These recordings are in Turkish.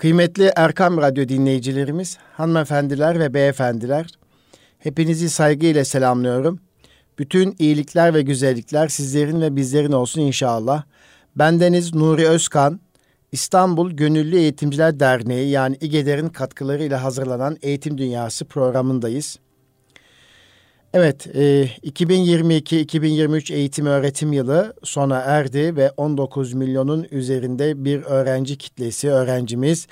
Kıymetli Erkam Radyo dinleyicilerimiz, hanımefendiler ve beyefendiler, hepinizi saygıyla selamlıyorum. Bütün iyilikler ve güzellikler sizlerin ve bizlerin olsun inşallah. Bendeniz Nuri Özkan, İstanbul Gönüllü Eğitimciler Derneği yani İGEDER'in katkılarıyla hazırlanan Eğitim Dünyası programındayız. Evet, e, 2022-2023 eğitim öğretim yılı sona erdi ve 19 milyonun üzerinde bir öğrenci kitlesi, öğrencimiz,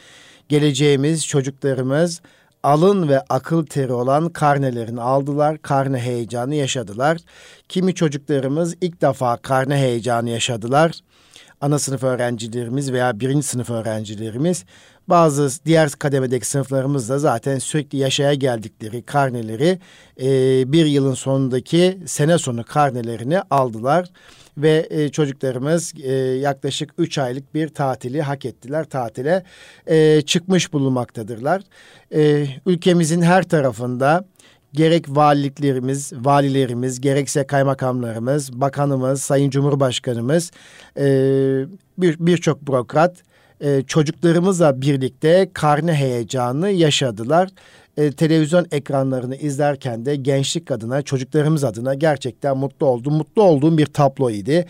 geleceğimiz, çocuklarımız alın ve akıl teri olan karnelerini aldılar, karne heyecanı yaşadılar. Kimi çocuklarımız ilk defa karne heyecanı yaşadılar. Ana sınıf öğrencilerimiz veya birinci sınıf öğrencilerimiz bazı diğer kademedeki sınıflarımız da zaten sürekli yaşaya geldikleri karneleri e, bir yılın sonundaki sene sonu karnelerini aldılar. Ve e, çocuklarımız e, yaklaşık üç aylık bir tatili hak ettiler. Tatile e, çıkmış bulunmaktadırlar. E, ülkemizin her tarafında gerek valiliklerimiz, valilerimiz, gerekse kaymakamlarımız, bakanımız, sayın cumhurbaşkanımız, e, bir birçok bürokrat e, çocuklarımızla birlikte karne heyecanı yaşadılar. E, televizyon ekranlarını izlerken de gençlik adına, çocuklarımız adına gerçekten mutlu oldum. Mutlu olduğum bir tablo idi.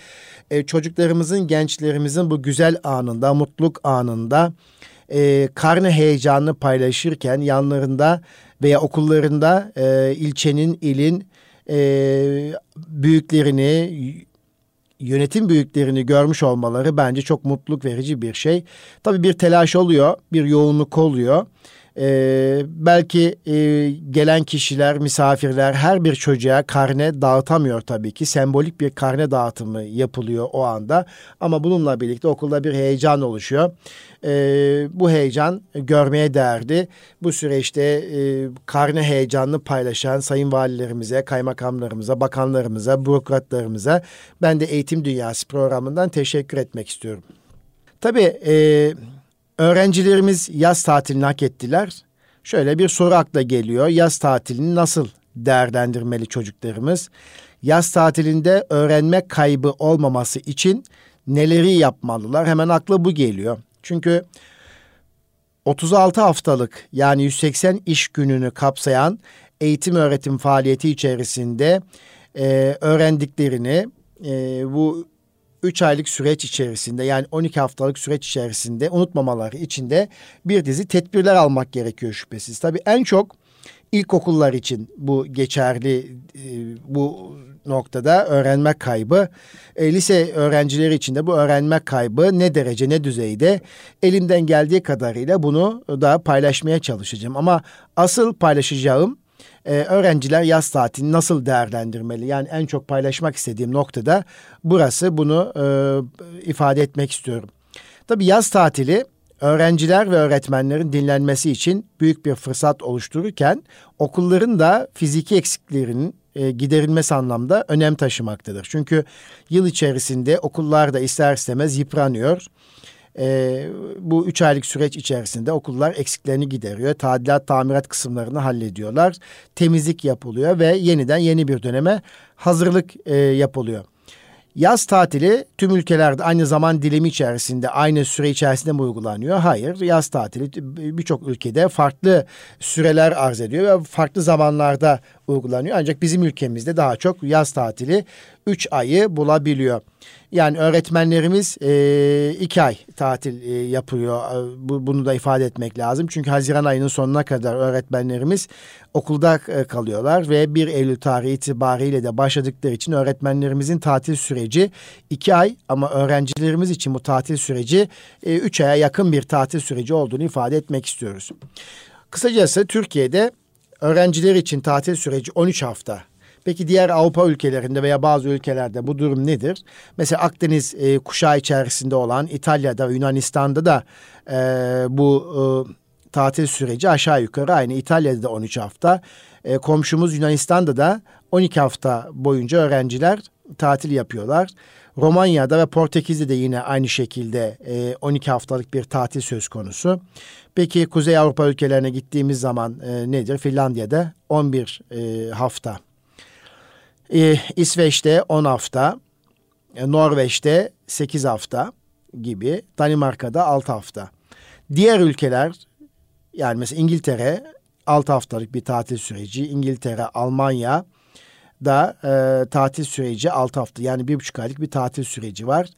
E, çocuklarımızın, gençlerimizin bu güzel anında, mutluluk anında e, karne heyecanını paylaşırken yanlarında veya okullarında e, ilçenin, ilin e, büyüklerini, yönetim büyüklerini görmüş olmaları bence çok mutluluk verici bir şey. Tabii bir telaş oluyor, bir yoğunluk oluyor. Ee, belki e, gelen kişiler, misafirler her bir çocuğa karne dağıtamıyor tabii ki. Sembolik bir karne dağıtımı yapılıyor o anda. Ama bununla birlikte okulda bir heyecan oluşuyor. Ee, bu heyecan görmeye değerdi. Bu süreçte e, karne heyecanını paylaşan sayın valilerimize, kaymakamlarımıza, bakanlarımıza, bürokratlarımıza ben de Eğitim Dünyası programından teşekkür etmek istiyorum. Tabii... E, Öğrencilerimiz yaz tatilini hak ettiler. Şöyle bir soru akla geliyor. Yaz tatilini nasıl değerlendirmeli çocuklarımız? Yaz tatilinde öğrenme kaybı olmaması için neleri yapmalılar? Hemen akla bu geliyor. Çünkü 36 haftalık yani 180 iş gününü kapsayan eğitim öğretim faaliyeti içerisinde e, öğrendiklerini e, bu 3 aylık süreç içerisinde yani 12 haftalık süreç içerisinde unutmamaları için de bir dizi tedbirler almak gerekiyor şüphesiz. Tabii en çok ilkokullar için bu geçerli e, bu noktada öğrenme kaybı. E, lise öğrencileri için de bu öğrenme kaybı ne derece ne düzeyde elimden geldiği kadarıyla bunu da paylaşmaya çalışacağım. Ama asıl paylaşacağım e, öğrenciler yaz tatilini nasıl değerlendirmeli? Yani en çok paylaşmak istediğim noktada burası bunu e, ifade etmek istiyorum. Tabii yaz tatili öğrenciler ve öğretmenlerin dinlenmesi için büyük bir fırsat oluştururken okulların da fiziki eksiklerinin e, giderilmesi anlamda önem taşımaktadır. Çünkü yıl içerisinde okullar da ister istemez yıpranıyor e, bu üç aylık süreç içerisinde okullar eksiklerini gideriyor. Tadilat, tamirat kısımlarını hallediyorlar. Temizlik yapılıyor ve yeniden yeni bir döneme hazırlık e, yapılıyor. Yaz tatili tüm ülkelerde aynı zaman dilimi içerisinde, aynı süre içerisinde mi uygulanıyor? Hayır. Yaz tatili birçok ülkede farklı süreler arz ediyor ve farklı zamanlarda uygulanıyor. Ancak bizim ülkemizde daha çok yaz tatili üç ayı bulabiliyor. Yani öğretmenlerimiz e, iki ay tatil e, yapıyor. E, bu, bunu da ifade etmek lazım. Çünkü Haziran ayının sonuna kadar öğretmenlerimiz okulda e, kalıyorlar ve 1 Eylül tarihi itibariyle de başladıkları için öğretmenlerimizin tatil süreci iki ay ama öğrencilerimiz için bu tatil süreci e, üç aya yakın bir tatil süreci olduğunu ifade etmek istiyoruz. Kısacası Türkiye'de öğrenciler için tatil süreci 13 hafta Peki diğer Avrupa ülkelerinde veya bazı ülkelerde bu durum nedir? Mesela Akdeniz e, kuşağı içerisinde olan İtalya'da, Yunanistan'da da e, bu e, tatil süreci aşağı yukarı aynı. İtalya'da da 13 hafta. E, komşumuz Yunanistan'da da 12 hafta boyunca öğrenciler tatil yapıyorlar. Romanya'da ve Portekiz'de de yine aynı şekilde e, 12 haftalık bir tatil söz konusu. Peki Kuzey Avrupa ülkelerine gittiğimiz zaman e, nedir? Finlandiya'da 11 e, hafta ee, İsveç'te 10 hafta, e, Norveç'te 8 hafta gibi, Danimarka'da 6 hafta. Diğer ülkeler yani mesela İngiltere 6 haftalık bir tatil süreci. İngiltere, Almanya da e, tatil süreci 6 hafta yani bir buçuk aylık bir tatil süreci var.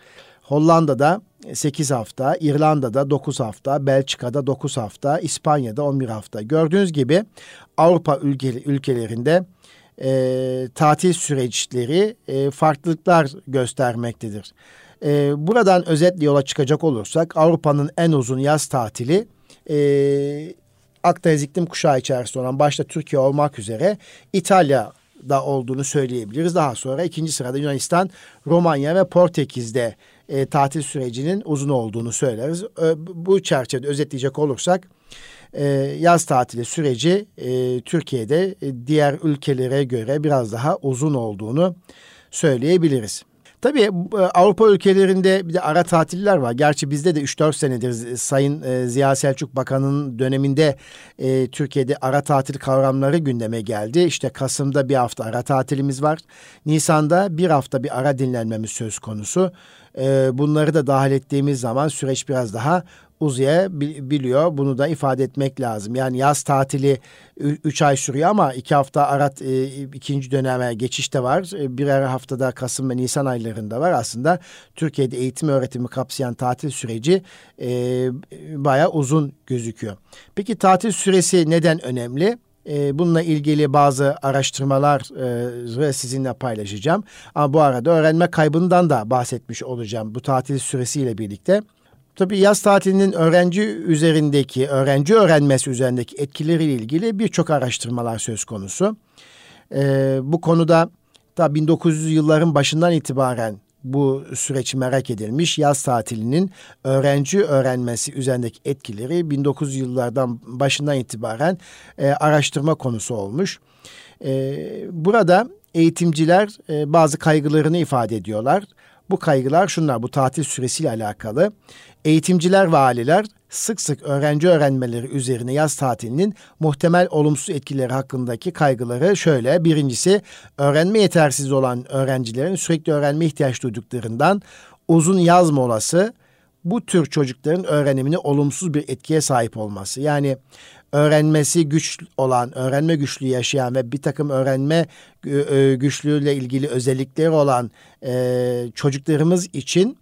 Hollanda'da 8 hafta, İrlanda'da 9 hafta, Belçika'da 9 hafta, İspanya'da 11 hafta. Gördüğünüz gibi Avrupa ülke, ülkelerinde e, tatil süreçleri e, farklılıklar göstermektedir. E, buradan özetle yola çıkacak olursak Avrupa'nın en uzun yaz tatili e, Akdeniz iklim kuşağı içerisinde olan başta Türkiye olmak üzere İtalya'da olduğunu söyleyebiliriz. Daha sonra ikinci sırada Yunanistan, Romanya ve Portekiz'de e, tatil sürecinin uzun olduğunu söyleriz. E, bu çerçevede özetleyecek olursak e, yaz tatili süreci e, Türkiye'de e, diğer ülkelere göre biraz daha uzun olduğunu söyleyebiliriz. Tabii e, Avrupa ülkelerinde bir de ara tatiller var. Gerçi bizde de 3-4 senedir Sayın e, Ziya Selçuk Bakan'ın döneminde e, Türkiye'de ara tatil kavramları gündeme geldi. İşte Kasım'da bir hafta ara tatilimiz var. Nisan'da bir hafta bir ara dinlenmemiz söz konusu. E, bunları da dahil ettiğimiz zaman süreç biraz daha uzayabiliyor. Bunu da ifade etmek lazım. Yani yaz tatili üç ay sürüyor ama iki hafta arat e, ikinci döneme geçişte var. E, birer haftada Kasım ve Nisan aylarında var. Aslında Türkiye'de eğitim öğretimi kapsayan tatil süreci e, bayağı uzun gözüküyor. Peki tatil süresi neden önemli? E, bununla ilgili bazı araştırmalar e, sizinle paylaşacağım. Ama bu arada öğrenme kaybından da bahsetmiş olacağım bu tatil süresiyle birlikte. Tabii yaz tatilinin öğrenci üzerindeki, öğrenci öğrenmesi üzerindeki etkileriyle ilgili birçok araştırmalar söz konusu. Ee, bu konuda da 1900 yılların başından itibaren bu süreç merak edilmiş. Yaz tatilinin öğrenci öğrenmesi üzerindeki etkileri 1900 yıllardan başından itibaren e, araştırma konusu olmuş. E, burada eğitimciler e, bazı kaygılarını ifade ediyorlar. Bu kaygılar şunlar, bu tatil süresiyle alakalı. Eğitimciler ve aileler sık sık öğrenci öğrenmeleri üzerine yaz tatilinin muhtemel olumsuz etkileri hakkındaki kaygıları şöyle. Birincisi öğrenme yetersiz olan öğrencilerin sürekli öğrenme ihtiyaç duyduklarından uzun yaz molası bu tür çocukların öğrenimini olumsuz bir etkiye sahip olması. Yani öğrenmesi güç olan, öğrenme güçlüğü yaşayan ve bir takım öğrenme e, e, güçlüğüyle ilgili özellikleri olan e, çocuklarımız için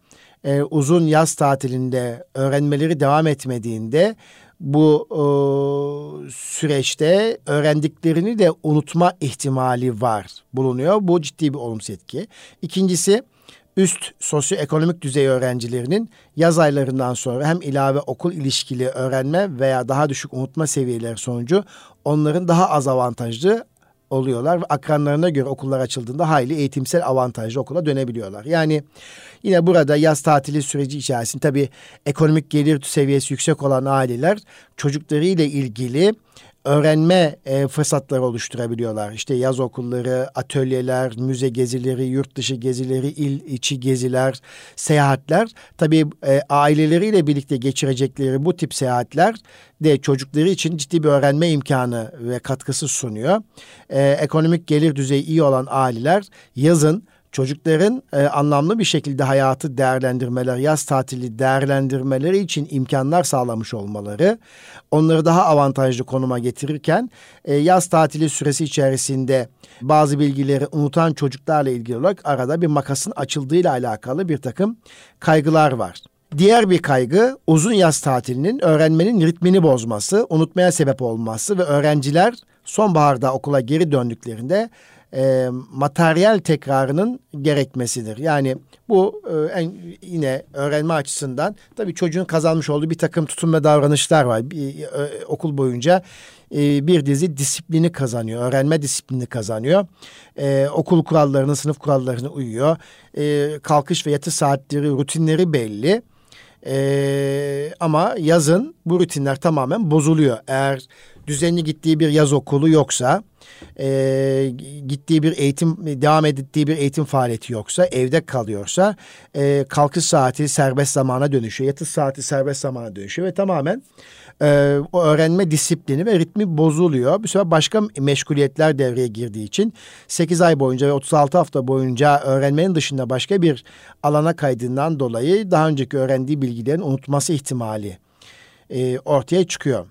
uzun yaz tatilinde öğrenmeleri devam etmediğinde bu süreçte öğrendiklerini de unutma ihtimali var bulunuyor. Bu ciddi bir olumsuz etki. İkincisi üst sosyoekonomik düzey öğrencilerinin yaz aylarından sonra hem ilave okul ilişkili öğrenme veya daha düşük unutma seviyeleri sonucu onların daha az avantajlı oluyorlar ve akranlarına göre okullar açıldığında hayli eğitimsel avantajlı okula dönebiliyorlar. Yani yine burada yaz tatili süreci içerisinde tabii ekonomik gelir seviyesi yüksek olan aileler çocuklarıyla ilgili öğrenme e, fırsatları oluşturabiliyorlar. İşte yaz okulları, atölyeler, müze gezileri, yurt dışı gezileri, il içi geziler, seyahatler. Tabii e, aileleriyle birlikte geçirecekleri bu tip seyahatler de çocukları için ciddi bir öğrenme imkanı ve katkısı sunuyor. E, ekonomik gelir düzeyi iyi olan aileler yazın çocukların e, anlamlı bir şekilde hayatı değerlendirmeler, yaz tatili değerlendirmeleri için imkanlar sağlamış olmaları onları daha avantajlı konuma getirirken e, yaz tatili süresi içerisinde bazı bilgileri unutan çocuklarla ilgili olarak arada bir makasın açıldığıyla alakalı bir takım kaygılar var. Diğer bir kaygı uzun yaz tatilinin öğrenmenin ritmini bozması, unutmaya sebep olması ve öğrenciler sonbaharda okula geri döndüklerinde e, materyal tekrarının gerekmesidir. Yani bu e, en, yine öğrenme açısından tabii çocuğun kazanmış olduğu bir takım tutum ve davranışlar var. Bir, e, okul boyunca e, bir dizi disiplini kazanıyor. Öğrenme disiplini kazanıyor. E, okul kurallarını, sınıf kurallarını uyuyor. E, kalkış ve yatış saatleri, rutinleri belli. Ee, ama yazın bu rutinler tamamen bozuluyor. Eğer düzenli gittiği bir yaz okulu yoksa, e, gittiği bir eğitim, devam ettiği bir eğitim faaliyeti yoksa, evde kalıyorsa, e, kalkış saati serbest zamana dönüşüyor, yatış saati serbest zamana dönüşüyor ve tamamen e, o öğrenme disiplini ve ritmi bozuluyor. Bu sefer başka meşguliyetler devreye girdiği için 8 ay boyunca ve 36 hafta boyunca öğrenmenin dışında başka bir alana kaydından dolayı daha önceki öğrendiği bilgilerin unutması ihtimali e, ortaya çıkıyor.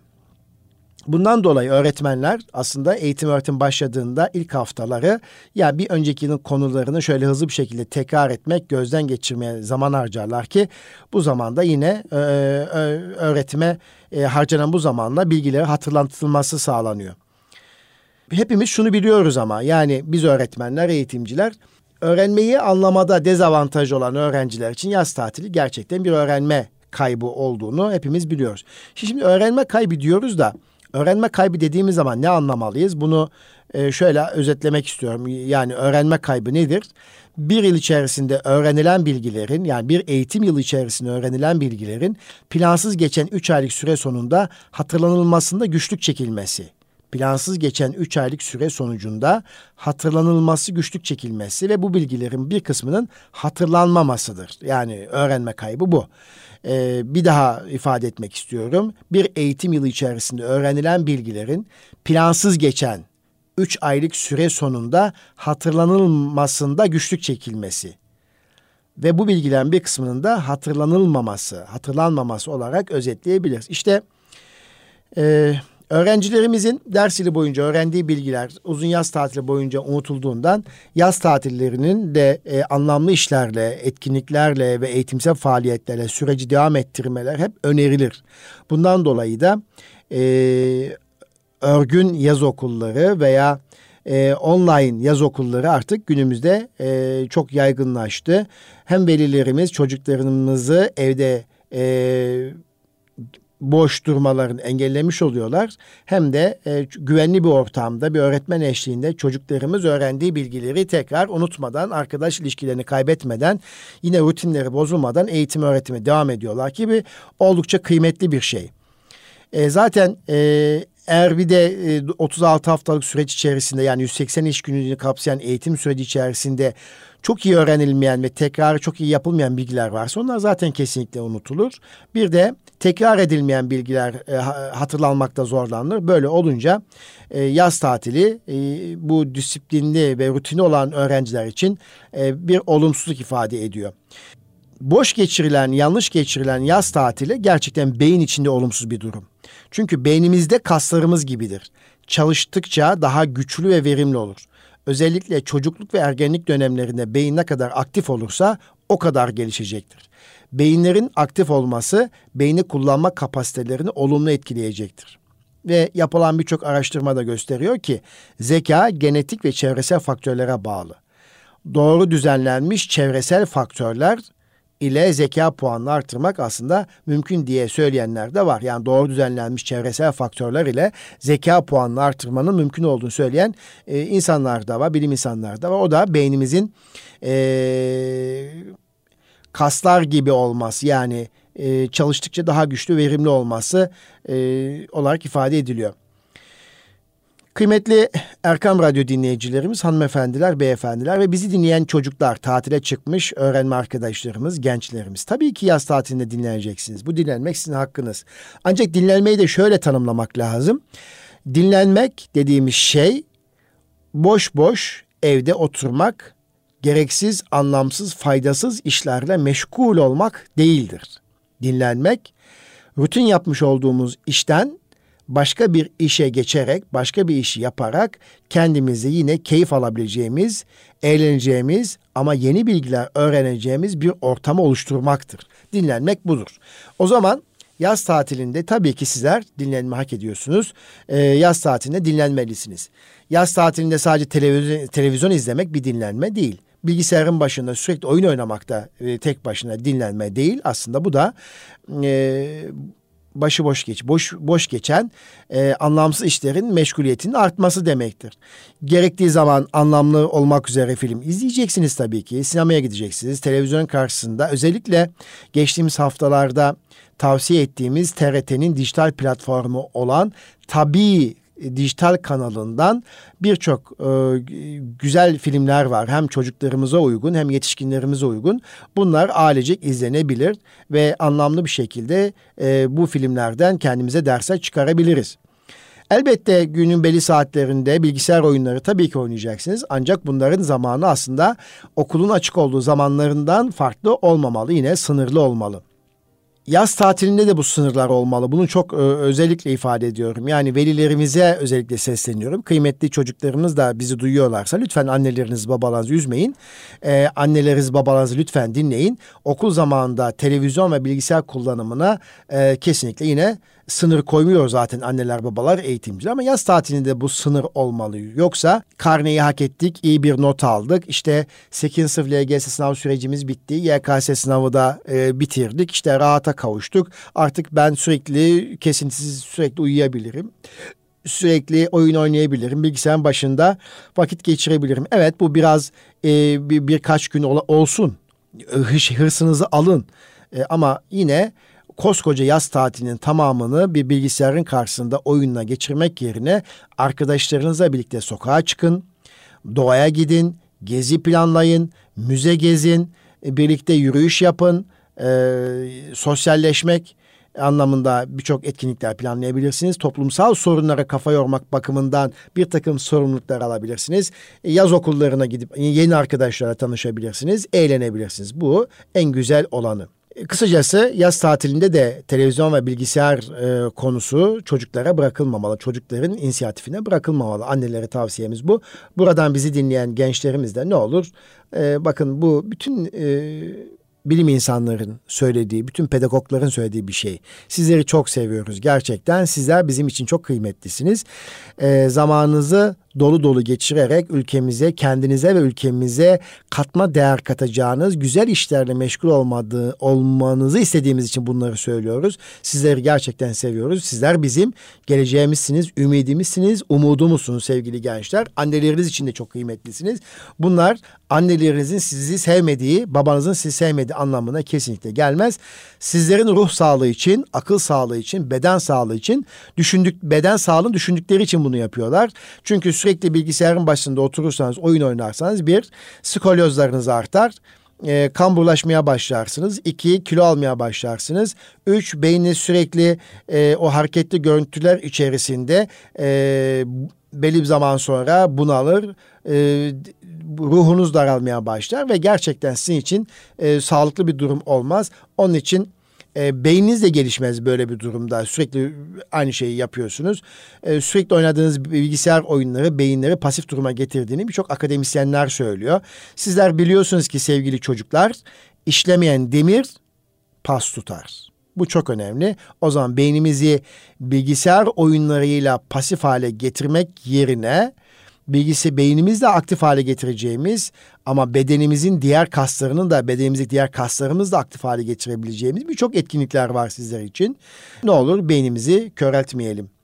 Bundan dolayı öğretmenler aslında eğitim öğretim başladığında ilk haftaları ya bir önceki yılın konularını şöyle hızlı bir şekilde tekrar etmek, gözden geçirmeye zaman harcarlar ki bu zamanda yine e, öğretime e, harcanan bu zamanla bilgileri hatırlatılması sağlanıyor. Hepimiz şunu biliyoruz ama yani biz öğretmenler, eğitimciler öğrenmeyi anlamada dezavantaj olan öğrenciler için yaz tatili gerçekten bir öğrenme kaybı olduğunu hepimiz biliyoruz. Şimdi öğrenme kaybı diyoruz da öğrenme kaybı dediğimiz zaman ne anlamalıyız? Bunu e, şöyle özetlemek istiyorum. Yani öğrenme kaybı nedir? Bir yıl içerisinde öğrenilen bilgilerin yani bir eğitim yılı içerisinde öğrenilen bilgilerin plansız geçen üç aylık süre sonunda hatırlanılmasında güçlük çekilmesi plansız geçen 3 aylık süre sonucunda hatırlanılması güçlük çekilmesi ve bu bilgilerin bir kısmının hatırlanmamasıdır. Yani öğrenme kaybı bu. Ee, bir daha ifade etmek istiyorum. Bir eğitim yılı içerisinde öğrenilen bilgilerin plansız geçen 3 aylık süre sonunda hatırlanılmasında güçlük çekilmesi ve bu bilgilerin bir kısmının da hatırlanılmaması, hatırlanmaması olarak özetleyebiliriz. İşte e, Öğrencilerimizin ders yılı boyunca öğrendiği bilgiler uzun yaz tatili boyunca unutulduğundan yaz tatillerinin de e, anlamlı işlerle, etkinliklerle ve eğitimsel faaliyetlerle süreci devam ettirmeler hep önerilir. Bundan dolayı da e, örgün yaz okulları veya e, online yaz okulları artık günümüzde e, çok yaygınlaştı. Hem velilerimiz çocuklarımızı evde e, boş durmalarını engellemiş oluyorlar. Hem de e, güvenli bir ortamda bir öğretmen eşliğinde çocuklarımız öğrendiği bilgileri tekrar unutmadan, arkadaş ilişkilerini kaybetmeden, yine rutinleri bozulmadan eğitim öğretimi devam ediyorlar ki bir oldukça kıymetli bir şey. E, zaten e, eğer bir de e, 36 haftalık süreç içerisinde yani 180 iş gününü kapsayan eğitim süreci içerisinde çok iyi öğrenilmeyen ve tekrar çok iyi yapılmayan bilgiler varsa onlar zaten kesinlikle unutulur. Bir de tekrar edilmeyen bilgiler e, hatırlanmakta zorlanır. Böyle olunca e, yaz tatili e, bu disiplinli ve rutini olan öğrenciler için e, bir olumsuzluk ifade ediyor. Boş geçirilen, yanlış geçirilen yaz tatili gerçekten beyin içinde olumsuz bir durum. Çünkü beynimizde kaslarımız gibidir. Çalıştıkça daha güçlü ve verimli olur. Özellikle çocukluk ve ergenlik dönemlerinde beyin ne kadar aktif olursa o kadar gelişecektir. Beyinlerin aktif olması beyni kullanma kapasitelerini olumlu etkileyecektir. Ve yapılan birçok araştırma da gösteriyor ki zeka genetik ve çevresel faktörlere bağlı. Doğru düzenlenmiş çevresel faktörler ile zeka puanını artırmak aslında mümkün diye söyleyenler de var. Yani doğru düzenlenmiş çevresel faktörler ile zeka puanını artırmanın mümkün olduğunu söyleyen e, insanlar da var, bilim insanları da var. O da beynimizin e, kaslar gibi olması yani e, çalıştıkça daha güçlü, verimli olması e, olarak ifade ediliyor. Kıymetli Erkam Radyo dinleyicilerimiz, hanımefendiler, beyefendiler ve bizi dinleyen çocuklar, tatile çıkmış öğrenme arkadaşlarımız, gençlerimiz. Tabii ki yaz tatilinde dinleneceksiniz. Bu dinlenmek sizin hakkınız. Ancak dinlenmeyi de şöyle tanımlamak lazım. Dinlenmek dediğimiz şey boş boş evde oturmak, gereksiz, anlamsız, faydasız işlerle meşgul olmak değildir. Dinlenmek, rutin yapmış olduğumuz işten başka bir işe geçerek, başka bir işi yaparak kendimizi yine keyif alabileceğimiz, eğleneceğimiz ama yeni bilgiler öğreneceğimiz bir ortamı oluşturmaktır. Dinlenmek budur. O zaman yaz tatilinde tabii ki sizler dinlenme hak ediyorsunuz. Ee, yaz tatilinde dinlenmelisiniz. Yaz tatilinde sadece televizyon, televizyon izlemek bir dinlenme değil bilgisayarın başında sürekli oyun oynamak da e, tek başına dinlenme değil. Aslında bu da e, başıboş geç, boş boş geçen e, anlamsız işlerin meşguliyetinin artması demektir. Gerektiği zaman anlamlı olmak üzere film izleyeceksiniz tabii ki. Sinemaya gideceksiniz. Televizyon karşısında özellikle geçtiğimiz haftalarda tavsiye ettiğimiz TRT'nin dijital platformu olan Tabii dijital kanalından birçok e, güzel filmler var. Hem çocuklarımıza uygun hem yetişkinlerimize uygun. Bunlar ailecek izlenebilir ve anlamlı bir şekilde e, bu filmlerden kendimize dersler çıkarabiliriz. Elbette günün belli saatlerinde bilgisayar oyunları tabii ki oynayacaksınız. Ancak bunların zamanı aslında okulun açık olduğu zamanlarından farklı olmamalı. Yine sınırlı olmalı. Yaz tatilinde de bu sınırlar olmalı. Bunu çok e, özellikle ifade ediyorum. Yani velilerimize özellikle sesleniyorum. Kıymetli çocuklarımız da bizi duyuyorlarsa lütfen anneleriniz babalarınızı üzmeyin. E, anneleriniz babalarınızı lütfen dinleyin. Okul zamanında televizyon ve bilgisayar kullanımına e, kesinlikle yine sınır koymuyor zaten anneler babalar eğitimciler ama yaz tatilinde bu sınır olmalı. Yoksa karneyi hak ettik, iyi bir not aldık. İşte 8. sınıf LGS sınav sürecimiz bitti. YKS sınavı da e, bitirdik. İşte rahata kavuştuk. Artık ben sürekli kesintisiz sürekli uyuyabilirim sürekli oyun oynayabilirim. Bilgisayarın başında vakit geçirebilirim. Evet bu biraz e, bir, birkaç gün ol, olsun. Hırsınızı alın. E, ama yine koskoca yaz tatilinin tamamını bir bilgisayarın karşısında oyunla geçirmek yerine arkadaşlarınızla birlikte sokağa çıkın, doğaya gidin, gezi planlayın, müze gezin, e, birlikte yürüyüş yapın, e, sosyalleşmek anlamında birçok etkinlikler planlayabilirsiniz. Toplumsal sorunlara kafa yormak bakımından bir takım sorumluluklar alabilirsiniz. E, yaz okullarına gidip yeni arkadaşlarla tanışabilirsiniz, eğlenebilirsiniz. Bu en güzel olanı. Kısacası yaz tatilinde de televizyon ve bilgisayar e, konusu çocuklara bırakılmamalı. Çocukların inisiyatifine bırakılmamalı. Annelere tavsiyemiz bu. Buradan bizi dinleyen gençlerimiz de ne olur? E, bakın bu bütün e, bilim insanların söylediği, bütün pedagogların söylediği bir şey. Sizleri çok seviyoruz gerçekten. Sizler bizim için çok kıymetlisiniz. E, zamanınızı dolu dolu geçirerek ülkemize, kendinize ve ülkemize katma değer katacağınız güzel işlerle meşgul olmadığı, olmanızı istediğimiz için bunları söylüyoruz. Sizleri gerçekten seviyoruz. Sizler bizim geleceğimizsiniz, ümidimizsiniz, umudumuzsunuz sevgili gençler. Anneleriniz için de çok kıymetlisiniz. Bunlar annelerinizin sizi sevmediği, babanızın sizi sevmediği anlamına kesinlikle gelmez. Sizlerin ruh sağlığı için, akıl sağlığı için, beden sağlığı için, düşündük beden sağlığını düşündükleri için bunu yapıyorlar. Çünkü sürekli bilgisayarın başında oturursanız, oyun oynarsanız bir, skolyozlarınız artar. E, kamburlaşmaya başlarsınız. İki, kilo almaya başlarsınız. Üç, beyniniz sürekli e, o hareketli görüntüler içerisinde e, belli bir zaman sonra bunalır. E, ruhunuz daralmaya başlar ve gerçekten sizin için e, sağlıklı bir durum olmaz. Onun için e, beyniniz de gelişmez böyle bir durumda. Sürekli aynı şeyi yapıyorsunuz. E, sürekli oynadığınız bilgisayar oyunları beyinleri pasif duruma getirdiğini birçok akademisyenler söylüyor. Sizler biliyorsunuz ki sevgili çocuklar işlemeyen demir pas tutar. Bu çok önemli. O zaman beynimizi bilgisayar oyunlarıyla pasif hale getirmek yerine bilgisi beynimizle aktif hale getireceğimiz ama bedenimizin diğer kaslarının da bedenimizdeki diğer kaslarımızı da aktif hale getirebileceğimiz birçok etkinlikler var sizler için. Ne olur beynimizi köreltmeyelim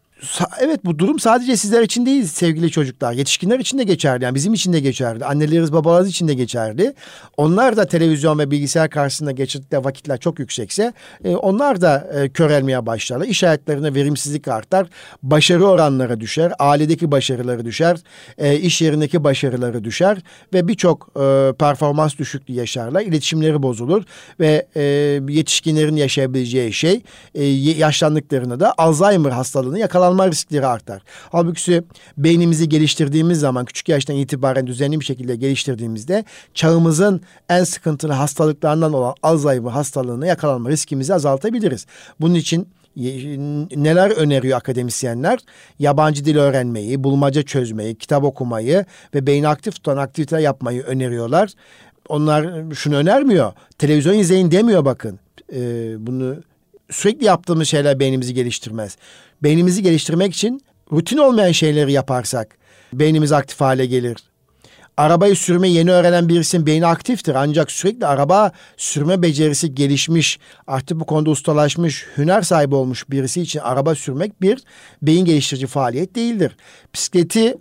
evet bu durum sadece sizler için değil sevgili çocuklar. Yetişkinler için de geçerli. Yani bizim için de geçerli. Annelerimiz babalarımız için de geçerli. Onlar da televizyon ve bilgisayar karşısında geçirdikleri vakitler çok yüksekse e, onlar da e, körelmeye başlarlar. İş hayatlarına verimsizlik artar. Başarı oranları düşer. Ailedeki başarıları düşer. E, iş yerindeki başarıları düşer. Ve birçok e, performans düşüklüğü yaşarlar. İletişimleri bozulur. Ve e, yetişkinlerin yaşayabileceği şey e, yaşlandıklarında da Alzheimer hastalığını yakalanmak yakalanma riskleri artar. Halbuki beynimizi geliştirdiğimiz zaman küçük yaştan itibaren düzenli bir şekilde geliştirdiğimizde çağımızın en sıkıntılı hastalıklarından olan Alzheimer hastalığına yakalanma riskimizi azaltabiliriz. Bunun için neler öneriyor akademisyenler? Yabancı dil öğrenmeyi, bulmaca çözmeyi, kitap okumayı ve beyni aktif tutan aktiviteler yapmayı öneriyorlar. Onlar şunu önermiyor. Televizyon izleyin demiyor bakın. Ee, bunu sürekli yaptığımız şeyler beynimizi geliştirmez. Beynimizi geliştirmek için rutin olmayan şeyleri yaparsak beynimiz aktif hale gelir. Arabayı sürme yeni öğrenen birisinin beyni aktiftir ancak sürekli araba sürme becerisi gelişmiş, artık bu konuda ustalaşmış, hüner sahibi olmuş birisi için araba sürmek bir beyin geliştirici faaliyet değildir. Bisikleti,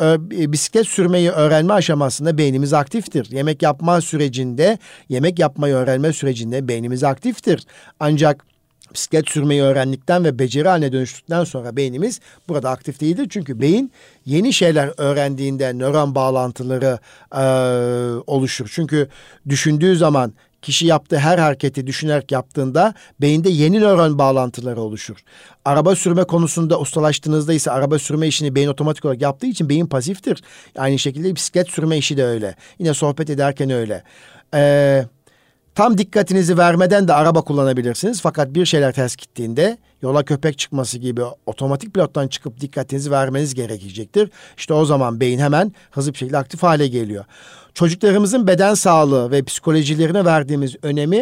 bisiklet sürmeyi öğrenme aşamasında beynimiz aktiftir. Yemek yapma sürecinde, yemek yapmayı öğrenme sürecinde beynimiz aktiftir. Ancak bisiklet sürmeyi öğrendikten ve beceri haline dönüştükten sonra beynimiz burada aktif değildir. Çünkü beyin yeni şeyler öğrendiğinde nöron bağlantıları e, oluşur. Çünkü düşündüğü zaman kişi yaptığı her hareketi düşünerek yaptığında beyinde yeni nöron bağlantıları oluşur. Araba sürme konusunda ustalaştığınızda ise araba sürme işini beyin otomatik olarak yaptığı için beyin pasiftir. Aynı şekilde bisiklet sürme işi de öyle. Yine sohbet ederken öyle. Eee Tam dikkatinizi vermeden de araba kullanabilirsiniz. Fakat bir şeyler ters gittiğinde yola köpek çıkması gibi otomatik pilottan çıkıp dikkatinizi vermeniz gerekecektir. İşte o zaman beyin hemen hızlı bir şekilde aktif hale geliyor. Çocuklarımızın beden sağlığı ve psikolojilerine verdiğimiz önemi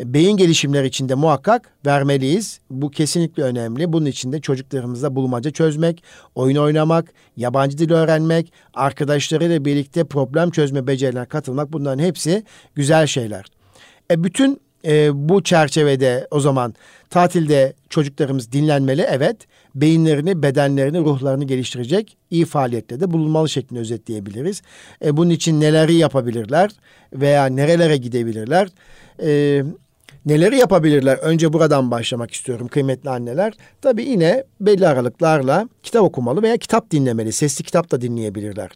e, beyin gelişimleri içinde muhakkak vermeliyiz. Bu kesinlikle önemli. Bunun için de çocuklarımızla bulmaca çözmek, oyun oynamak, yabancı dil öğrenmek, arkadaşlarıyla birlikte problem çözme becerilerine katılmak bunların hepsi güzel şeyler. E bütün e, bu çerçevede o zaman tatilde çocuklarımız dinlenmeli evet. Beyinlerini, bedenlerini, ruhlarını geliştirecek iyi faaliyetlerde bulunmalı şeklinde özetleyebiliriz. E, bunun için neleri yapabilirler veya nerelere gidebilirler? E, neleri yapabilirler? Önce buradan başlamak istiyorum kıymetli anneler. Tabii yine belli aralıklarla kitap okumalı veya kitap dinlemeli. Sesli kitap da dinleyebilirler.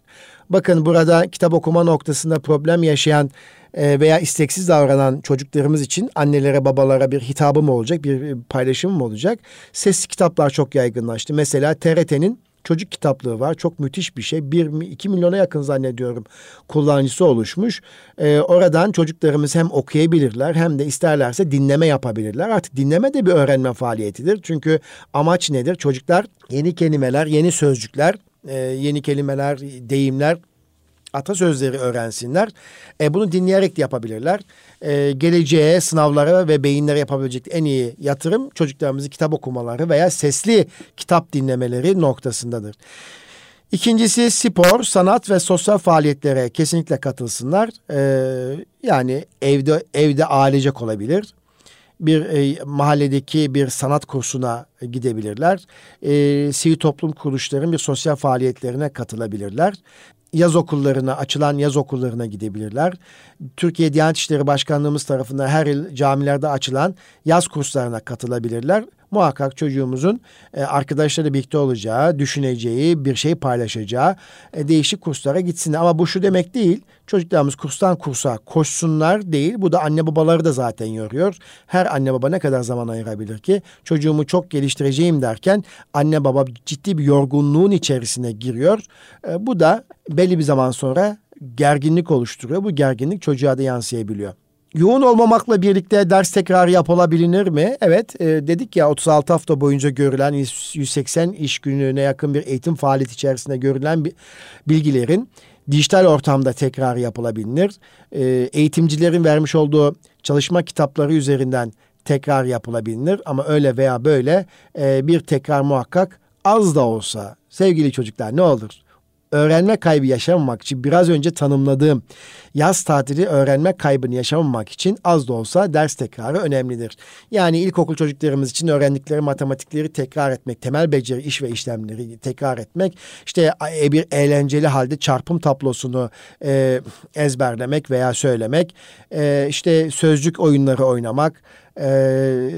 Bakın burada kitap okuma noktasında problem yaşayan veya isteksiz davranan çocuklarımız için annelere babalara bir hitabım olacak, bir paylaşımım olacak. Sesli kitaplar çok yaygınlaştı. Mesela TRT'nin çocuk kitaplığı var. Çok müthiş bir şey. Bir, iki milyona yakın zannediyorum kullanıcısı oluşmuş. Ee, oradan çocuklarımız hem okuyabilirler hem de isterlerse dinleme yapabilirler. Artık dinleme de bir öğrenme faaliyetidir. Çünkü amaç nedir? Çocuklar yeni kelimeler, yeni sözcükler, e, yeni kelimeler, deyimler atasözleri öğrensinler. E, bunu dinleyerek de yapabilirler. E, geleceğe, sınavlara ve beyinlere yapabilecek en iyi yatırım çocuklarımızı kitap okumaları veya sesli kitap dinlemeleri noktasındadır. İkincisi spor, sanat ve sosyal faaliyetlere kesinlikle katılsınlar. Ee, yani evde evde ailecek olabilir. Bir e, mahalledeki bir sanat kursuna gidebilirler. E, sivil toplum kuruluşlarının bir sosyal faaliyetlerine katılabilirler yaz okullarına, açılan yaz okullarına gidebilirler. Türkiye Diyanet İşleri Başkanlığımız tarafından her yıl camilerde açılan yaz kurslarına katılabilirler. Muhakkak çocuğumuzun e, arkadaşları birlikte olacağı, düşüneceği, bir şey paylaşacağı e, değişik kurslara gitsin. Ama bu şu demek değil. Çocuklarımız kurstan kursa koşsunlar değil. Bu da anne babaları da zaten yoruyor. Her anne baba ne kadar zaman ayırabilir ki? Çocuğumu çok geliştireceğim derken anne baba ciddi bir yorgunluğun içerisine giriyor. E, bu da belli bir zaman sonra gerginlik oluşturuyor. Bu gerginlik çocuğa da yansıyabiliyor. Yoğun olmamakla birlikte ders tekrarı yapılabilir mi? Evet e, dedik ya 36 hafta boyunca görülen 180 iş gününe yakın bir eğitim faaliyeti içerisinde görülen bilgilerin dijital ortamda tekrar yapılabilir. E, eğitimcilerin vermiş olduğu çalışma kitapları üzerinden tekrar yapılabilir ama öyle veya böyle e, bir tekrar muhakkak az da olsa sevgili çocuklar ne olur öğrenme kaybı yaşamamak için biraz önce tanımladığım yaz tatili öğrenme kaybını yaşamamak için az da olsa ders tekrarı önemlidir. Yani ilkokul çocuklarımız için öğrendikleri matematikleri tekrar etmek, temel beceri iş ve işlemleri tekrar etmek, işte e, bir eğlenceli halde çarpım tablosunu e, ezberlemek veya söylemek, e, işte sözcük oyunları oynamak, e,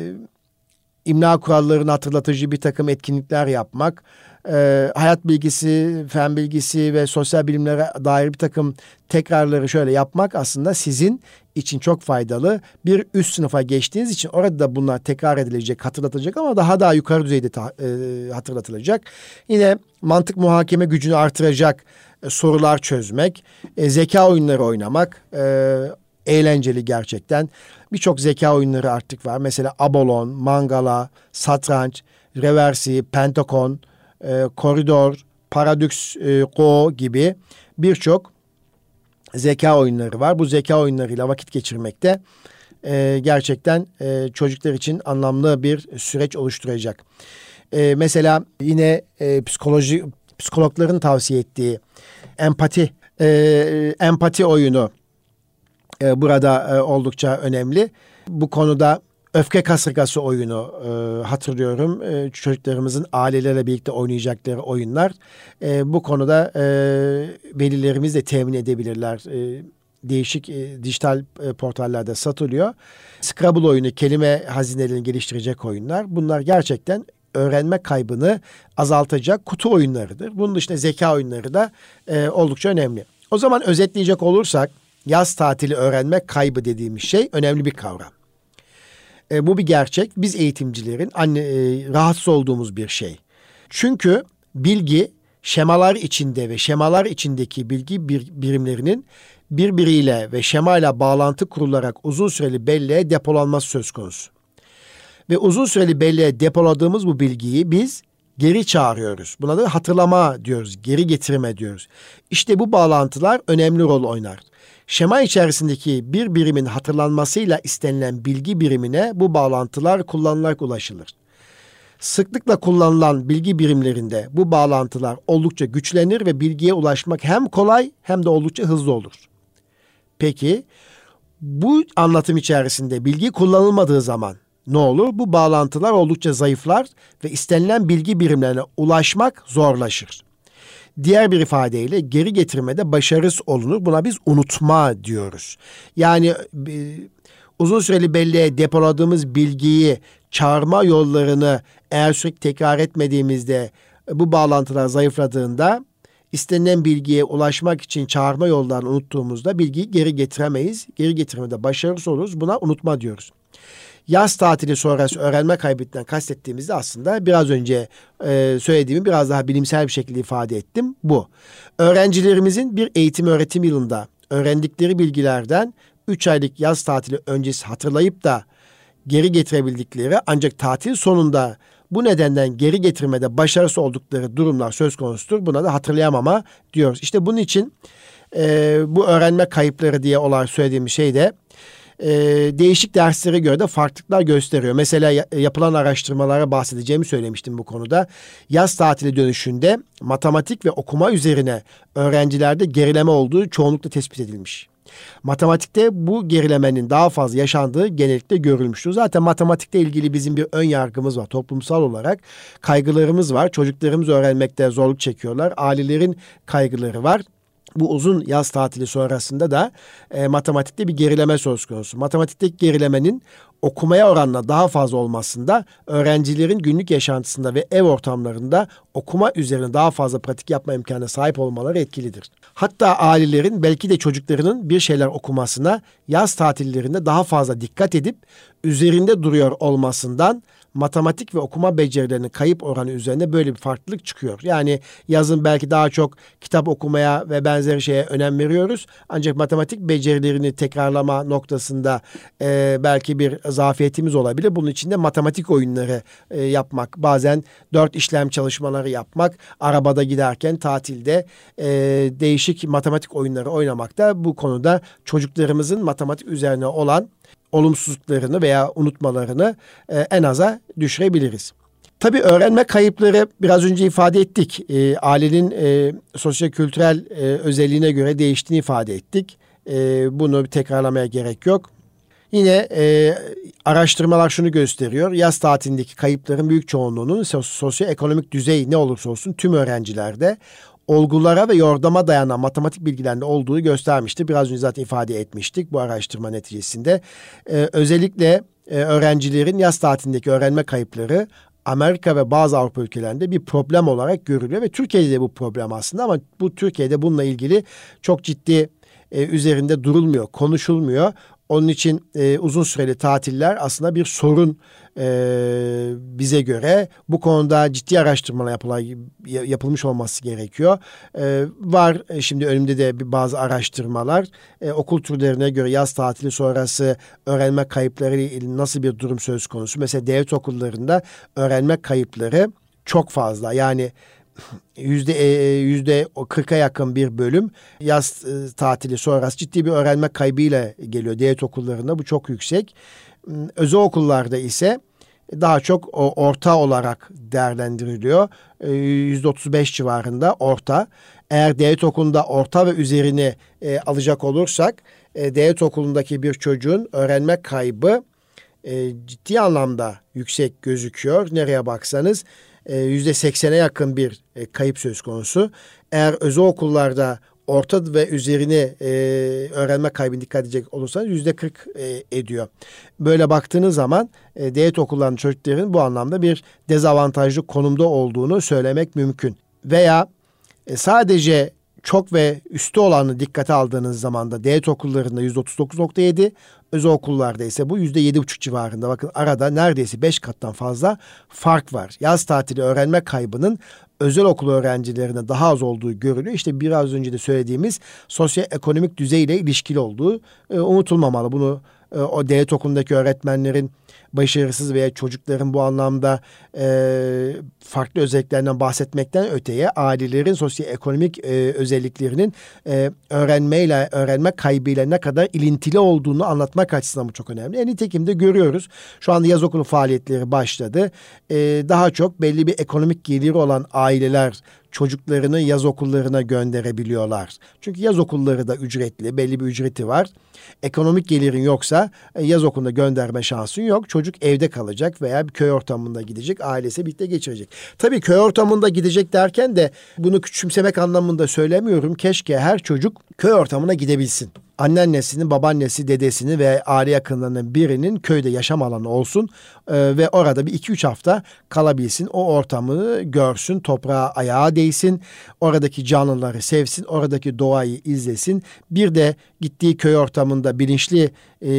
imla kurallarını hatırlatıcı bir takım etkinlikler yapmak, e, hayat bilgisi, fen bilgisi ve sosyal bilimlere dair bir takım tekrarları şöyle yapmak aslında sizin için çok faydalı. Bir üst sınıfa geçtiğiniz için orada da bunlar tekrar edilecek, hatırlatılacak ama daha daha yukarı düzeyde ta, e, hatırlatılacak. Yine mantık muhakeme gücünü artıracak e, sorular çözmek, e, zeka oyunları oynamak, e, eğlenceli gerçekten. Birçok zeka oyunları artık var. Mesela Abolon, Mangala, Satranç, Reversi, Pentakon, e, koridor, Paradox e, Go gibi birçok zeka oyunları var. Bu zeka oyunlarıyla vakit geçirmekte e, gerçekten e, çocuklar için anlamlı bir süreç oluşturacak. E, mesela yine e, psikoloji psikologların tavsiye ettiği empati e, empati oyunu e, burada e, oldukça önemli. Bu konuda öfke kasırgası oyunu e, hatırlıyorum. E, çocuklarımızın ailelerle birlikte oynayacakları oyunlar. E, bu konuda e, velilerimiz de temin edebilirler. E, değişik e, dijital e, portallerde satılıyor. Scrabble oyunu, kelime hazinelerini geliştirecek oyunlar. Bunlar gerçekten öğrenme kaybını azaltacak kutu oyunlarıdır. Bunun dışında zeka oyunları da e, oldukça önemli. O zaman özetleyecek olursak yaz tatili öğrenme kaybı dediğimiz şey önemli bir kavram. E, bu bir gerçek. Biz eğitimcilerin anne, e, rahatsız olduğumuz bir şey. Çünkü bilgi şemalar içinde ve şemalar içindeki bilgi bir, birimlerinin birbiriyle ve şemayla bağlantı kurularak uzun süreli belleğe depolanması söz konusu. Ve uzun süreli belleğe depoladığımız bu bilgiyi biz geri çağırıyoruz. Buna da hatırlama diyoruz, geri getirme diyoruz. İşte bu bağlantılar önemli rol oynar. Şema içerisindeki bir birimin hatırlanmasıyla istenilen bilgi birimine bu bağlantılar kullanılarak ulaşılır. Sıklıkla kullanılan bilgi birimlerinde bu bağlantılar oldukça güçlenir ve bilgiye ulaşmak hem kolay hem de oldukça hızlı olur. Peki bu anlatım içerisinde bilgi kullanılmadığı zaman ne olur? Bu bağlantılar oldukça zayıflar ve istenilen bilgi birimlerine ulaşmak zorlaşır. Diğer bir ifadeyle geri getirmede başarısız olunur. Buna biz unutma diyoruz. Yani e, uzun süreli belleğe depoladığımız bilgiyi çağırma yollarını eğer sürekli tekrar etmediğimizde e, bu bağlantılar zayıfladığında istenilen bilgiye ulaşmak için çağırma yollarını unuttuğumuzda bilgiyi geri getiremeyiz. Geri getirmede başarısız oluruz. Buna unutma diyoruz yaz tatili sonrası öğrenme kaybından kastettiğimizde aslında biraz önce e, söylediğimi biraz daha bilimsel bir şekilde ifade ettim. Bu. Öğrencilerimizin bir eğitim öğretim yılında öğrendikleri bilgilerden 3 aylık yaz tatili öncesi hatırlayıp da geri getirebildikleri ancak tatil sonunda bu nedenden geri getirmede başarısız oldukları durumlar söz konusudur. Buna da hatırlayamama diyoruz. İşte bunun için e, bu öğrenme kayıpları diye olarak söylediğim şey de e, değişik derslere göre de farklılıklar gösteriyor. Mesela yapılan araştırmalara bahsedeceğimi söylemiştim bu konuda. Yaz tatili dönüşünde matematik ve okuma üzerine öğrencilerde gerileme olduğu çoğunlukla tespit edilmiş. Matematikte bu gerilemenin daha fazla yaşandığı genellikle görülmüştür. Zaten matematikte ilgili bizim bir ön yargımız var. Toplumsal olarak kaygılarımız var. Çocuklarımız öğrenmekte zorluk çekiyorlar. Ailelerin kaygıları var bu uzun yaz tatili sonrasında da e, matematikte bir gerileme söz konusu. Matematikteki gerilemenin okumaya oranla daha fazla olmasında öğrencilerin günlük yaşantısında ve ev ortamlarında okuma üzerine daha fazla pratik yapma imkanına sahip olmaları etkilidir. Hatta ailelerin belki de çocuklarının bir şeyler okumasına yaz tatillerinde daha fazla dikkat edip üzerinde duruyor olmasından matematik ve okuma becerilerinin kayıp oranı üzerinde böyle bir farklılık çıkıyor. Yani yazın belki daha çok kitap okumaya ve benzeri şeye önem veriyoruz. Ancak matematik becerilerini tekrarlama noktasında e, belki bir zafiyetimiz olabilir. Bunun için de matematik oyunları e, yapmak, bazen dört işlem çalışmaları yapmak, arabada giderken tatilde e, değişik matematik oyunları oynamak da bu konuda çocuklarımızın matematik üzerine olan olumsuzluklarını veya unutmalarını e, en aza düşürebiliriz. Tabii öğrenme kayıpları biraz önce ifade ettik. E, ailenin e, sosyo-kültürel e, özelliğine göre değiştiğini ifade ettik. E, bunu tekrarlamaya gerek yok. Yine e, araştırmalar şunu gösteriyor. Yaz tatilindeki kayıpların büyük çoğunluğunun sosyoekonomik düzey ne olursa olsun tüm öğrencilerde olgulara ve yordama dayanan matematik bilgilerinde olduğu göstermişti. Biraz önce zaten ifade etmiştik bu araştırma neticesinde. Ee, özellikle e, öğrencilerin yaz tatilindeki öğrenme kayıpları Amerika ve bazı Avrupa ülkelerinde bir problem olarak görülüyor ve Türkiye'de de bu problem aslında ama bu Türkiye'de bununla ilgili çok ciddi e, üzerinde durulmuyor, konuşulmuyor. Onun için e, uzun süreli tatiller aslında bir sorun e, bize göre. Bu konuda ciddi araştırmalar yapılan, yapılmış olması gerekiyor. E, var e, şimdi önümde de bazı araştırmalar. E, okul türlerine göre yaz tatili sonrası öğrenme kayıpları ile nasıl bir durum söz konusu? Mesela devlet okullarında öğrenme kayıpları çok fazla. Yani yüzde e, yüzde 40'a yakın bir bölüm yaz e, tatili sonrası ciddi bir öğrenme kaybıyla geliyor devlet okullarında bu çok yüksek. Hmm, özel okullarda ise daha çok orta olarak değerlendiriliyor. E, yüzde 35 civarında orta. Eğer devlet okulunda orta ve üzerini alacak olursak e, devlet okulundaki bir çocuğun öğrenme kaybı ciddi anlamda yüksek gözüküyor. Nereye baksanız yüzde seksene yakın bir e, kayıp söz konusu. Eğer özel okullarda orta ve üzerine e, öğrenme kaybını dikkat edecek olursanız yüzde kırk e, ediyor. Böyle baktığınız zaman e, devlet okullarının çocukların bu anlamda bir dezavantajlı konumda olduğunu söylemek mümkün. Veya e, sadece çok ve üstü olanı dikkate aldığınız zaman da devlet okullarında %39.7, özel okullarda ise bu %7.5 civarında. Bakın arada neredeyse 5 kattan fazla fark var. Yaz tatili öğrenme kaybının özel okul öğrencilerine daha az olduğu görülüyor. İşte biraz önce de söylediğimiz sosyoekonomik düzeyle ilişkili olduğu e, unutulmamalı. Bunu e, o devlet okulundaki öğretmenlerin başarısız veya çocukların bu anlamda e, farklı özelliklerinden bahsetmekten öteye ailelerin sosyoekonomik e, özelliklerinin e, öğrenmeyle, öğrenme kaybıyla ne kadar ilintili olduğunu anlatmak açısından bu çok önemli. En nitekim de görüyoruz. Şu anda yaz okulu faaliyetleri başladı. E, daha çok belli bir ekonomik geliri olan aileler çocuklarını yaz okullarına gönderebiliyorlar. Çünkü yaz okulları da ücretli, belli bir ücreti var. Ekonomik gelirin yoksa e, yaz okuluna gönderme şansın yok. Çocuk evde kalacak veya bir köy ortamında gidecek, ailesi birlikte geçirecek. Tabii köy ortamında gidecek derken de bunu küçümsemek anlamında söylemiyorum. Keşke her çocuk köy ortamına gidebilsin anneannesinin, babaannesi, dedesini ve aile yakınlarının birinin köyde yaşam alanı olsun e, ve orada bir iki üç hafta kalabilsin. O ortamı görsün, toprağa ayağa değsin, oradaki canlıları sevsin, oradaki doğayı izlesin. Bir de gittiği köy ortamında bilinçli e,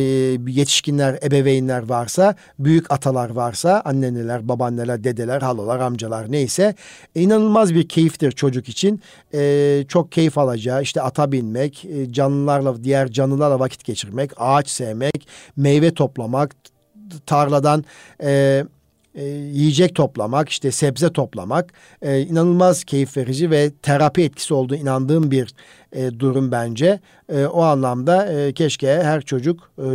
yetişkinler, ebeveynler varsa, büyük atalar varsa, anneneler, babaanneler, dedeler, halalar, amcalar neyse e, inanılmaz bir keyiftir çocuk için. E, çok keyif alacağı işte ata binmek, canlılarla, diğer canlılarla vakit geçirmek, ağaç sevmek, meyve toplamak, tarladan yiyecek toplamak, işte sebze toplamak inanılmaz keyif verici ve terapi etkisi olduğu inandığım bir e, durum bence. E, o anlamda e, keşke her çocuk e,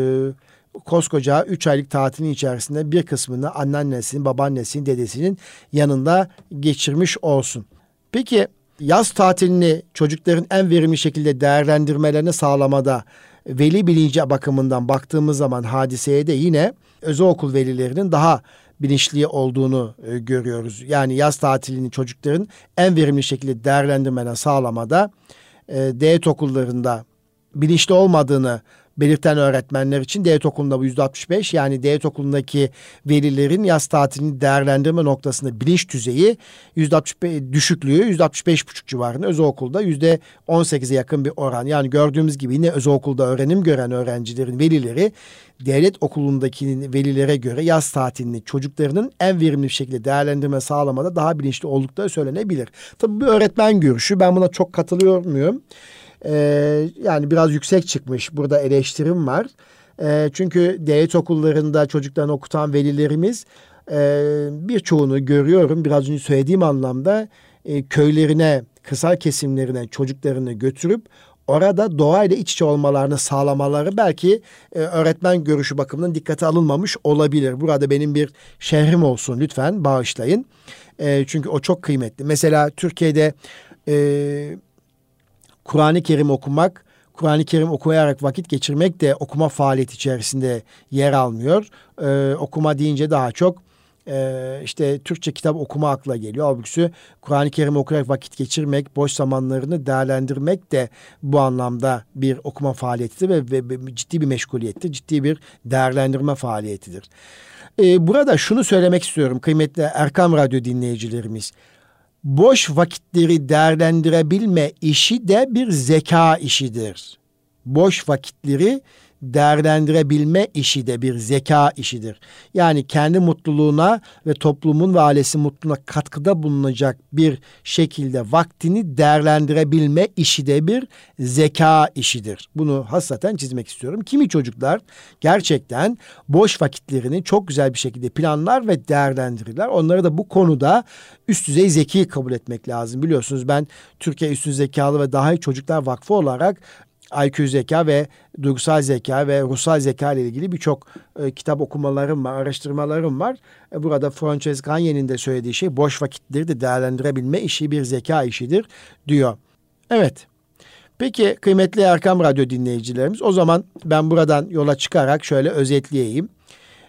koskoca 3 aylık tatilin içerisinde bir kısmını anneannesinin, babaannesinin, dedesinin yanında geçirmiş olsun. Peki yaz tatilini çocukların en verimli şekilde değerlendirmelerini sağlamada veli bilinci bakımından baktığımız zaman hadiseye de yine özel okul velilerinin daha bilinçli olduğunu e, görüyoruz. Yani yaz tatilini çocukların en verimli şekilde değerlendirmeden sağlamada e, devlet okullarında bilinçli olmadığını belirten öğretmenler için devlet okulunda bu yüzde 65 yani devlet okulundaki velilerin yaz tatilini değerlendirme noktasında bilinç düzeyi yüzde 65 düşüklüğü yüzde 65 buçuk civarında özel okulda yüzde 18'e yakın bir oran yani gördüğümüz gibi yine özel okulda öğrenim gören öğrencilerin velileri devlet okulundaki velilere göre yaz tatilini çocuklarının en verimli bir şekilde değerlendirme sağlamada daha bilinçli oldukları söylenebilir. Tabii bu öğretmen görüşü ben buna çok katılıyor muyum? Ee, yani biraz yüksek çıkmış. Burada eleştirim var. Ee, çünkü devlet okullarında çocuklarını okutan velilerimiz e, birçoğunu görüyorum. Biraz önce söylediğim anlamda e, köylerine, kırsal kesimlerine çocuklarını götürüp orada doğayla iç içe olmalarını sağlamaları belki e, öğretmen görüşü bakımından dikkate alınmamış olabilir. Burada benim bir şehrim olsun lütfen bağışlayın. E, çünkü o çok kıymetli. Mesela Türkiye'de e, Kur'an-ı Kerim okumak, Kur'an-ı Kerim okuyarak vakit geçirmek de okuma faaliyeti içerisinde yer almıyor. Ee, okuma deyince daha çok e, işte Türkçe kitap okuma akla geliyor. Halbuki Kur'an-ı Kerim okuyarak vakit geçirmek, boş zamanlarını değerlendirmek de bu anlamda bir okuma faaliyetidir ve, ve, ve ciddi bir meşguliyettir, ciddi bir değerlendirme faaliyetidir. Ee, burada şunu söylemek istiyorum kıymetli Erkam Radyo dinleyicilerimiz boş vakitleri değerlendirebilme işi de bir zeka işidir. Boş vakitleri değerlendirebilme işi de bir zeka işidir. Yani kendi mutluluğuna ve toplumun ve ailesi mutluluğuna katkıda bulunacak bir şekilde vaktini değerlendirebilme işi de bir zeka işidir. Bunu hasaten çizmek istiyorum. Kimi çocuklar gerçekten boş vakitlerini çok güzel bir şekilde planlar ve değerlendirirler. Onları da bu konuda üst düzey zeki kabul etmek lazım. Biliyorsunuz ben Türkiye Üstün Zekalı ve Daha iyi Çocuklar Vakfı olarak IQ zeka ve duygusal zeka ve ruhsal zeka ile ilgili birçok e, kitap okumalarım var, araştırmalarım var. E, burada Frances Gagne'nin de söylediği şey boş vakitleri de değerlendirebilme işi bir zeka işidir diyor. Evet. Peki kıymetli Erkam Radyo dinleyicilerimiz o zaman ben buradan yola çıkarak şöyle özetleyeyim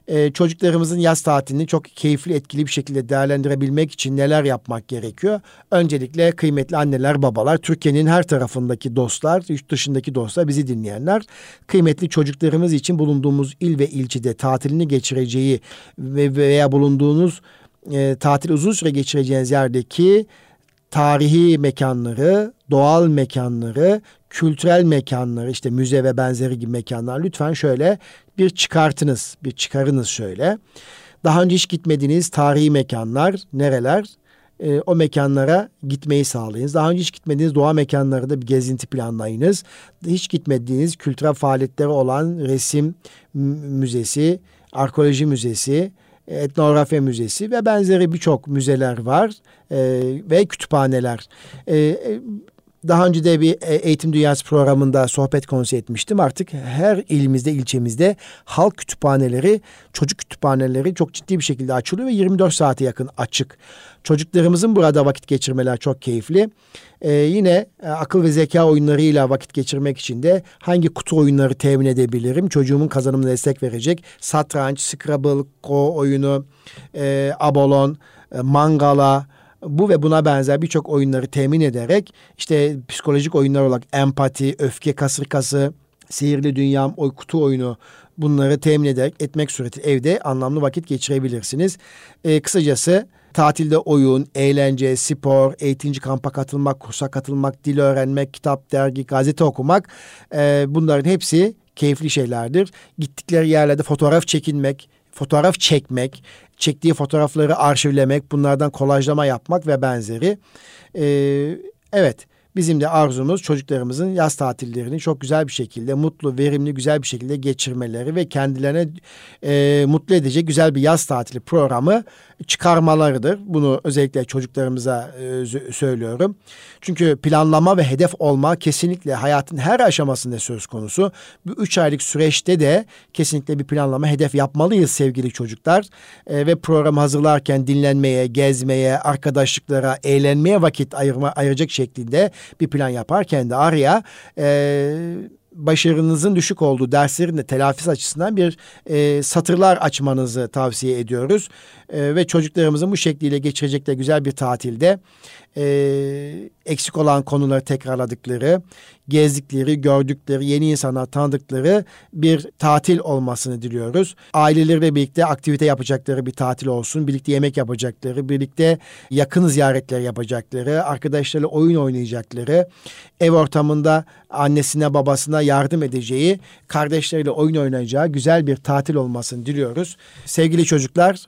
e, çocuklarımızın yaz tatilini çok keyifli, etkili bir şekilde değerlendirebilmek için neler yapmak gerekiyor? Öncelikle kıymetli anneler, babalar, Türkiye'nin her tarafındaki dostlar, yurt dışındaki dostlar, bizi dinleyenler, kıymetli çocuklarımız için bulunduğumuz il ve ilçede tatilini geçireceği ve veya bulunduğunuz e, tatil uzun süre geçireceğiniz yerdeki tarihi mekanları, doğal mekanları, kültürel mekanları işte müze ve benzeri gibi mekanlar lütfen şöyle bir çıkartınız, bir çıkarınız şöyle. Daha önce hiç gitmediğiniz tarihi mekanlar nereler? E, o mekanlara gitmeyi sağlayınız. Daha önce hiç gitmediğiniz doğa mekanlarında bir gezinti planlayınız. Hiç gitmediğiniz kültürel faaliyetleri olan resim müzesi, arkeoloji müzesi, etnografya müzesi ve benzeri birçok müzeler var e, ve kütüphaneler. E, e daha önce de bir e, eğitim dünyası programında sohbet konusu etmiştim. Artık her ilimizde, ilçemizde halk kütüphaneleri, çocuk kütüphaneleri çok ciddi bir şekilde açılıyor ve 24 saate yakın açık. Çocuklarımızın burada vakit geçirmeler çok keyifli. Ee, yine e, akıl ve zeka oyunlarıyla vakit geçirmek için de hangi kutu oyunları temin edebilirim? Çocuğumun kazanımına destek verecek. Satranç, Scrabble, Go oyunu, e, Abolon, e, Mangala, bu ve buna benzer birçok oyunları temin ederek işte psikolojik oyunlar olarak empati, öfke kasırkası, sihirli dünyam, oy kutu oyunu bunları temin ederek etmek sureti evde anlamlı vakit geçirebilirsiniz. E, kısacası tatilde oyun, eğlence, spor, eğitimci kampa katılmak, kursa katılmak, dil öğrenmek, kitap, dergi, gazete okumak e, bunların hepsi keyifli şeylerdir. Gittikleri yerlerde fotoğraf çekinmek, fotoğraf çekmek, çektiği fotoğrafları arşivlemek, bunlardan kolajlama yapmak ve benzeri. Ee, evet, Bizim de arzumuz çocuklarımızın yaz tatillerini çok güzel bir şekilde, mutlu, verimli, güzel bir şekilde geçirmeleri ve kendilerine e, mutlu edecek güzel bir yaz tatili programı çıkarmalarıdır. Bunu özellikle çocuklarımıza e, söylüyorum. Çünkü planlama ve hedef olma kesinlikle hayatın her aşamasında söz konusu. Bu üç aylık süreçte de kesinlikle bir planlama, hedef yapmalıyız sevgili çocuklar. E, ve programı hazırlarken dinlenmeye, gezmeye, arkadaşlıklara, eğlenmeye vakit ayırma, ayıracak şeklinde bir plan yaparken de araya e, başarınızın düşük olduğu derslerin de telafisi açısından bir e, satırlar açmanızı tavsiye ediyoruz. E, ve çocuklarımızın bu şekliyle geçirecekleri güzel bir tatilde e, eksik olan konuları tekrarladıkları, gezdikleri, gördükleri, yeni insanlar tanıdıkları bir tatil olmasını diliyoruz. Aileleriyle birlikte aktivite yapacakları bir tatil olsun. Birlikte yemek yapacakları, birlikte yakın ziyaretler yapacakları, arkadaşlarıyla oyun oynayacakları, ev ortamında annesine babasına yardım edeceği, kardeşleriyle oyun oynayacağı güzel bir tatil olmasını diliyoruz. Sevgili çocuklar,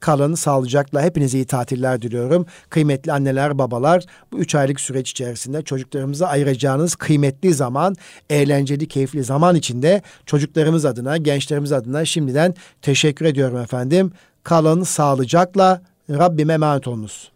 Kalın sağlıcakla hepinize iyi tatiller diliyorum. Kıymetli anneler, babalar bu üç aylık süreç içerisinde çocuklarımıza ayıracağınız kıymetli zaman, eğlenceli, keyifli zaman içinde çocuklarımız adına, gençlerimiz adına şimdiden teşekkür ediyorum efendim. Kalın sağlıcakla Rabbime emanet olunuz.